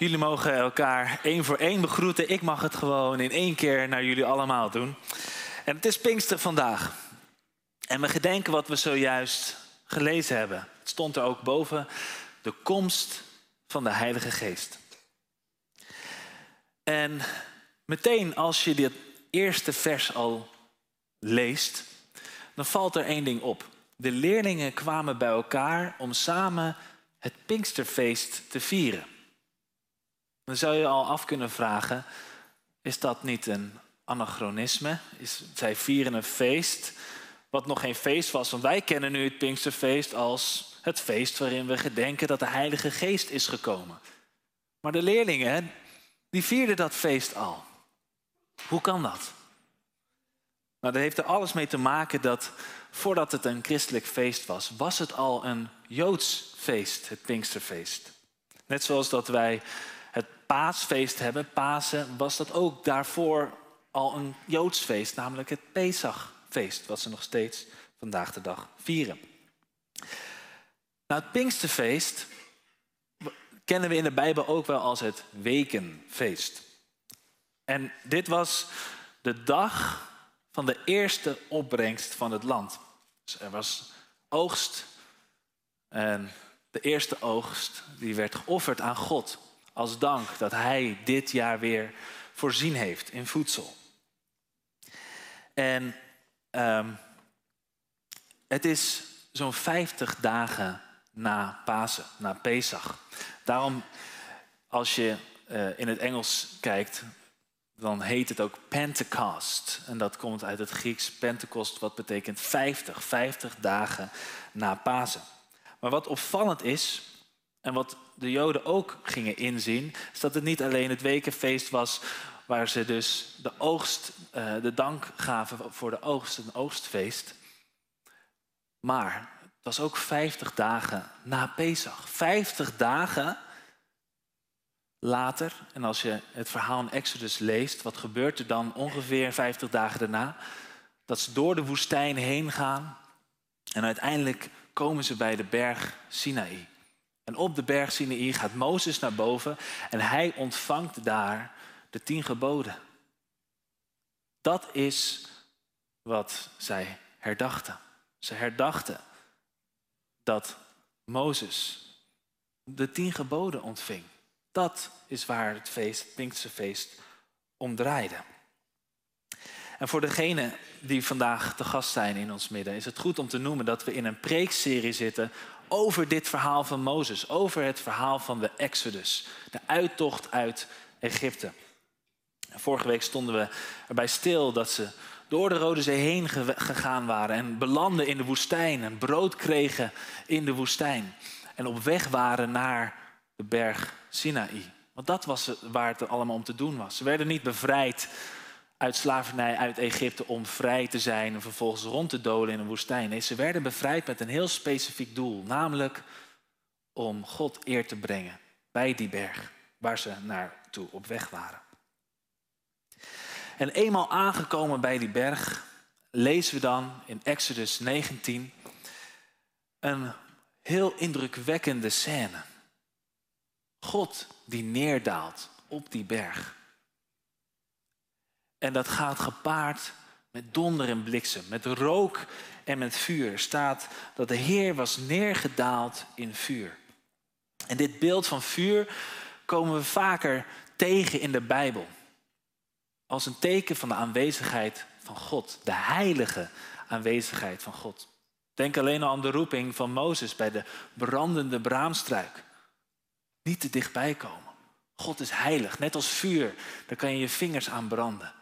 Jullie mogen elkaar één voor één begroeten. Ik mag het gewoon in één keer naar jullie allemaal doen. En het is Pinkster vandaag. En we gedenken wat we zojuist gelezen hebben. Het stond er ook boven. De komst van de Heilige Geest. En meteen als je dit eerste vers al leest, dan valt er één ding op. De leerlingen kwamen bij elkaar om samen het Pinksterfeest te vieren. Dan zou je al af kunnen vragen, is dat niet een anachronisme? Is, zij vieren een feest wat nog geen feest was. Want wij kennen nu het Pinksterfeest als het feest waarin we gedenken dat de Heilige Geest is gekomen. Maar de leerlingen, die vierden dat feest al. Hoe kan dat? Nou, dat heeft er alles mee te maken dat voordat het een christelijk feest was, was het al een Joods feest, het Pinksterfeest. Net zoals dat wij paasfeest hebben, Pasen, was dat ook daarvoor al een Joods feest, namelijk het Pesachfeest, wat ze nog steeds vandaag de dag vieren. Nou, het Pinksterfeest kennen we in de Bijbel ook wel als het wekenfeest. En dit was de dag van de eerste opbrengst van het land. Dus er was oogst en de eerste oogst die werd geofferd aan God als dank dat Hij dit jaar weer voorzien heeft in voedsel. En um, het is zo'n 50 dagen na Pasen, na Pesach. Daarom, als je uh, in het Engels kijkt, dan heet het ook Pentecost. En dat komt uit het Grieks Pentecost, wat betekent 50, 50 dagen na Pasen. Maar wat opvallend is, en wat de Joden ook gingen inzien, is dat het niet alleen het wekenfeest was waar ze dus de oogst, uh, de dank gaven voor de oogst, een oogstfeest. Maar het was ook 50 dagen na Pesach. 50 dagen later, en als je het verhaal in Exodus leest, wat gebeurt er dan ongeveer 50 dagen daarna? Dat ze door de woestijn heen gaan en uiteindelijk komen ze bij de berg Sinaï. En op de berg Sinaï gaat Mozes naar boven en hij ontvangt daar de tien geboden. Dat is wat zij herdachten. Ze herdachten dat Mozes de tien geboden ontving. Dat is waar het feest, het Pinksterfeest, om draaide. En voor degenen die vandaag te gast zijn in ons midden, is het goed om te noemen dat we in een preekserie zitten over dit verhaal van Mozes, over het verhaal van de Exodus, de uittocht uit Egypte. Vorige week stonden we erbij stil dat ze door de Rode Zee heen gegaan waren en belanden in de woestijn en brood kregen in de woestijn. En op weg waren naar de berg Sinaï. Want dat was waar het allemaal om te doen was. Ze werden niet bevrijd uit slavernij uit Egypte om vrij te zijn en vervolgens rond te dolen in een woestijn. Nee, ze werden bevrijd met een heel specifiek doel, namelijk om God eer te brengen bij die berg waar ze naartoe op weg waren. En eenmaal aangekomen bij die berg, lezen we dan in Exodus 19 een heel indrukwekkende scène. God die neerdaalt op die berg. En dat gaat gepaard met donder en bliksem, met rook en met vuur. Staat dat de Heer was neergedaald in vuur. En dit beeld van vuur komen we vaker tegen in de Bijbel. Als een teken van de aanwezigheid van God, de heilige aanwezigheid van God. Denk alleen al aan de roeping van Mozes bij de brandende braamstruik. Niet te dichtbij komen. God is heilig, net als vuur. Daar kan je je vingers aan branden.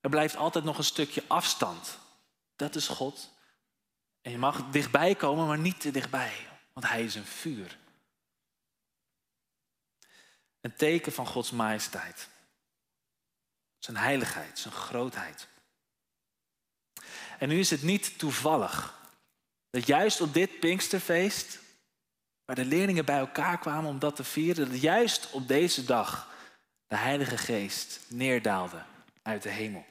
Er blijft altijd nog een stukje afstand. Dat is God. En je mag dichtbij komen, maar niet te dichtbij, want Hij is een vuur. Een teken van Gods majesteit. zijn heiligheid, zijn grootheid. En nu is het niet toevallig dat juist op dit Pinksterfeest, waar de leerlingen bij elkaar kwamen om dat te vieren, dat juist op deze dag de Heilige Geest neerdaalde uit de hemel.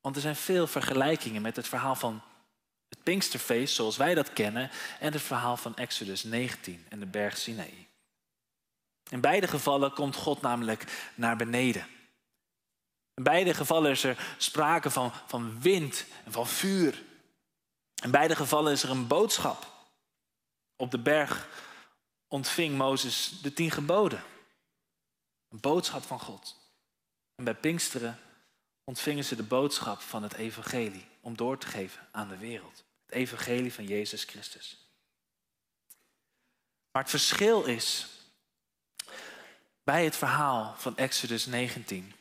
Want er zijn veel vergelijkingen met het verhaal van het Pinksterfeest zoals wij dat kennen en het verhaal van Exodus 19 en de berg Sinaï. In beide gevallen komt God namelijk naar beneden. In beide gevallen is er sprake van, van wind en van vuur. In beide gevallen is er een boodschap. Op de berg ontving Mozes de tien geboden. Een boodschap van God. En bij Pinksteren ontvingen ze de boodschap van het evangelie om door te geven aan de wereld. Het evangelie van Jezus Christus. Maar het verschil is bij het verhaal van Exodus 19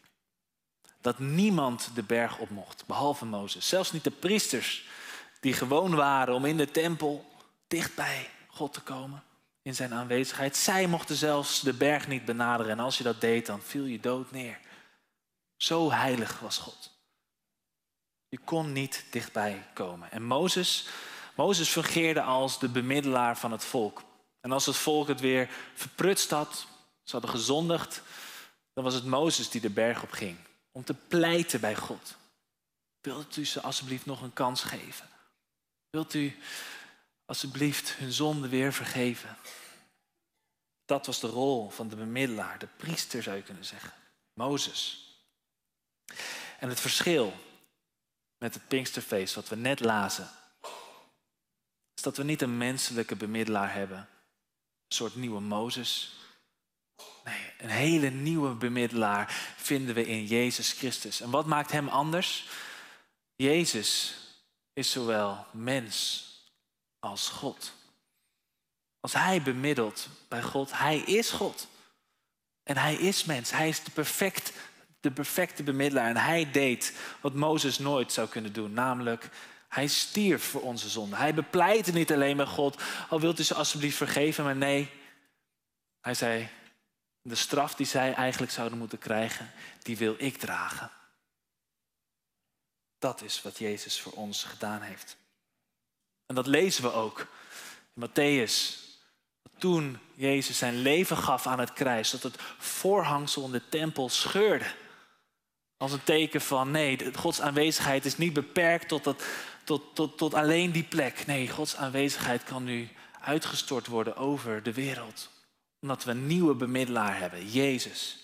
dat niemand de berg op mocht, behalve Mozes. Zelfs niet de priesters die gewoon waren om in de tempel dicht bij God te komen in zijn aanwezigheid. Zij mochten zelfs de berg niet benaderen en als je dat deed, dan viel je dood neer. Zo heilig was God. Je kon niet dichtbij komen. En Mozes, Mozes fungeerde als de bemiddelaar van het volk. En als het volk het weer verprutst had, ze hadden gezondigd, dan was het Mozes die de berg op ging om te pleiten bij God. Wilt u ze alsjeblieft nog een kans geven? Wilt u alsjeblieft hun zonde weer vergeven? Dat was de rol van de bemiddelaar, de priester zou je kunnen zeggen. Mozes. En het verschil met het Pinksterfeest, wat we net lazen, is dat we niet een menselijke bemiddelaar hebben, een soort nieuwe Mozes. Nee, een hele nieuwe bemiddelaar vinden we in Jezus Christus. En wat maakt hem anders? Jezus is zowel mens als God. Als hij bemiddelt bij God, hij is God. En hij is mens. Hij is de, perfect, de perfecte bemiddelaar. En hij deed wat Mozes nooit zou kunnen doen. Namelijk, hij stierf voor onze zonde. Hij bepleitte niet alleen met God. Al wilt u ze alsjeblieft vergeven. Maar nee, hij zei, de straf die zij eigenlijk zouden moeten krijgen, die wil ik dragen. Dat is wat Jezus voor ons gedaan heeft. En dat lezen we ook in Matthäus. Toen Jezus zijn leven gaf aan het kruis, dat het voorhangsel in de tempel scheurde. Als een teken van nee, Gods aanwezigheid is niet beperkt tot, dat, tot, tot, tot alleen die plek. Nee, Gods aanwezigheid kan nu uitgestort worden over de wereld. Omdat we een nieuwe bemiddelaar hebben, Jezus.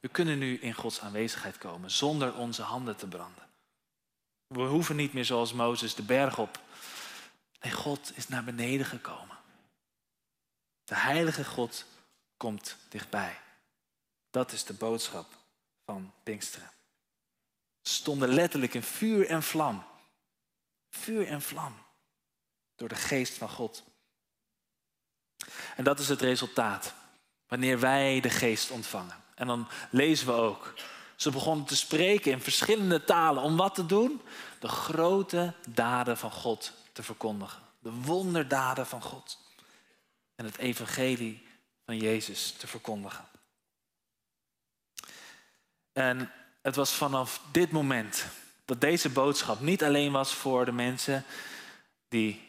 We kunnen nu in Gods aanwezigheid komen zonder onze handen te branden. We hoeven niet meer zoals Mozes de berg op. Nee, God is naar beneden gekomen. De heilige God komt dichtbij. Dat is de boodschap van Pinksteren. Stonden letterlijk in vuur en vlam. Vuur en vlam. Door de geest van God. En dat is het resultaat. Wanneer wij de geest ontvangen. En dan lezen we ook. Ze begonnen te spreken in verschillende talen. Om wat te doen? De grote daden van God te verkondigen. De wonderdaden van God. En het evangelie van Jezus te verkondigen. En het was vanaf dit moment dat deze boodschap niet alleen was voor de mensen die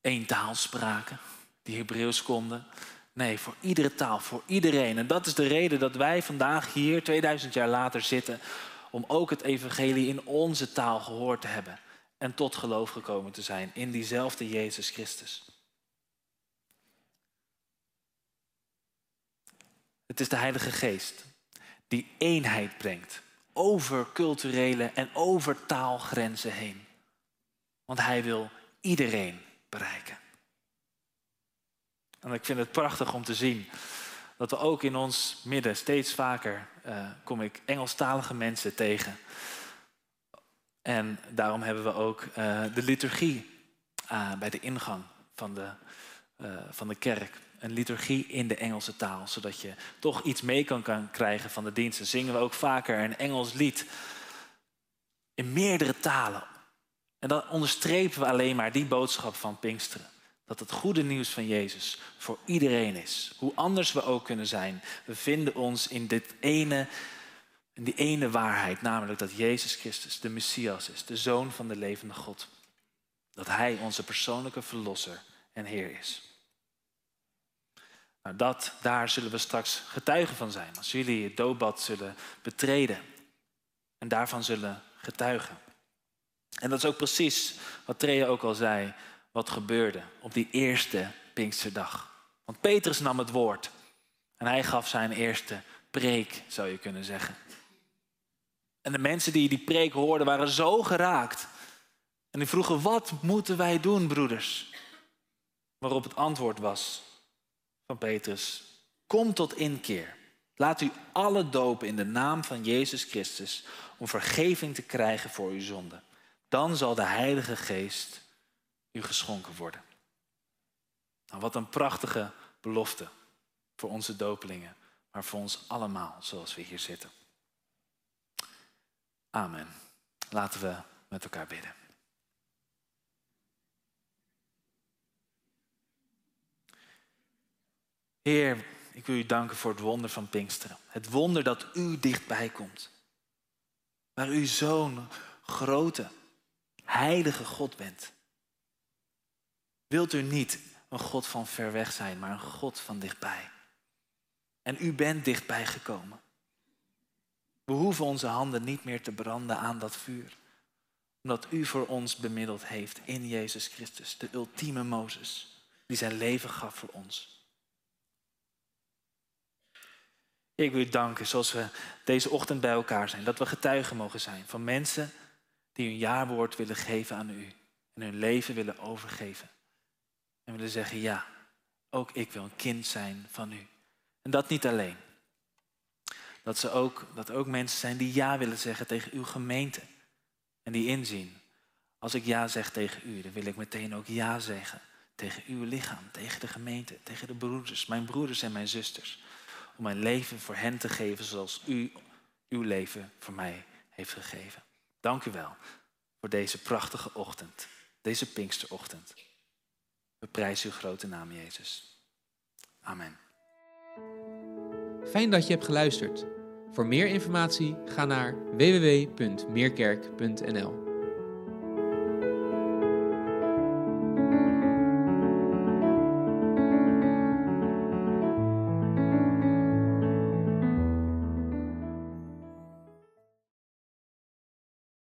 één taal spraken, die Hebreeuws konden. Nee, voor iedere taal, voor iedereen. En dat is de reden dat wij vandaag hier, 2000 jaar later, zitten. Om ook het evangelie in onze taal gehoord te hebben. En tot geloof gekomen te zijn in diezelfde Jezus Christus. Het is de Heilige Geest die eenheid brengt over culturele en over taalgrenzen heen. Want hij wil iedereen bereiken. En ik vind het prachtig om te zien dat we ook in ons midden steeds vaker uh, kom ik Engelstalige mensen tegen. En daarom hebben we ook uh, de liturgie uh, bij de ingang van de, van de kerk. Een liturgie in de Engelse taal, zodat je toch iets mee kan, krijgen van de diensten. Zingen we ook vaker een Engels lied in meerdere talen. En dan onderstrepen we alleen maar die boodschap van Pinksteren. Dat het goede nieuws van Jezus voor iedereen is. Hoe anders we ook kunnen zijn. We vinden ons in, dit ene, in die ene waarheid. Namelijk dat Jezus Christus de Messias is. De Zoon van de levende God. Dat Hij onze persoonlijke verlosser en Heer is. Nou, dat, daar zullen we straks getuigen van zijn. Als jullie het doopbad zullen betreden. En daarvan zullen getuigen. En dat is ook precies wat Trea ook al zei, wat gebeurde op die eerste Pinksterdag. Want Petrus nam het woord en hij gaf zijn eerste preek, zou je kunnen zeggen. En de mensen die die preek hoorden waren zo geraakt. En die vroegen, wat moeten wij doen, broeders? Waarop het antwoord was van Petrus, kom tot inkeer. Laat u alle dopen in de naam van Jezus Christus om vergeving te krijgen voor uw zonden. Dan zal de Heilige Geest u geschonken worden. Nou, wat een prachtige belofte voor onze dopelingen, maar voor ons allemaal zoals we hier zitten. Amen. Laten we met elkaar bidden. Heer, ik wil u danken voor het wonder van Pinksteren. Het wonder dat u dichtbij komt. Waar u zo'n grote, heilige God bent. Wilt u niet een God van ver weg zijn, maar een God van dichtbij? En u bent dichtbij gekomen. We hoeven onze handen niet meer te branden aan dat vuur. Omdat u voor ons bemiddeld heeft in Jezus Christus, de ultieme Mozes, die zijn leven gaf voor ons. Ik wil u danken zoals we deze ochtend bij elkaar zijn. Dat we getuigen mogen zijn van mensen die hun jaarwoord willen geven aan u. En hun leven willen overgeven. En willen zeggen, ja, ook ik wil een kind zijn van u. En dat niet alleen. Dat, ze ook, dat ook mensen zijn die ja willen zeggen tegen uw gemeente. En die inzien, als ik ja zeg tegen u, dan wil ik meteen ook ja zeggen tegen uw lichaam, tegen de gemeente, tegen de broeders, mijn broeders en mijn zusters om mijn leven voor hen te geven zoals u uw leven voor mij heeft gegeven. Dank u wel voor deze prachtige ochtend, deze Pinksterochtend. We prijzen uw grote naam, Jezus. Amen. Fijn dat je hebt geluisterd. Voor meer informatie ga naar www.meerkerk.nl.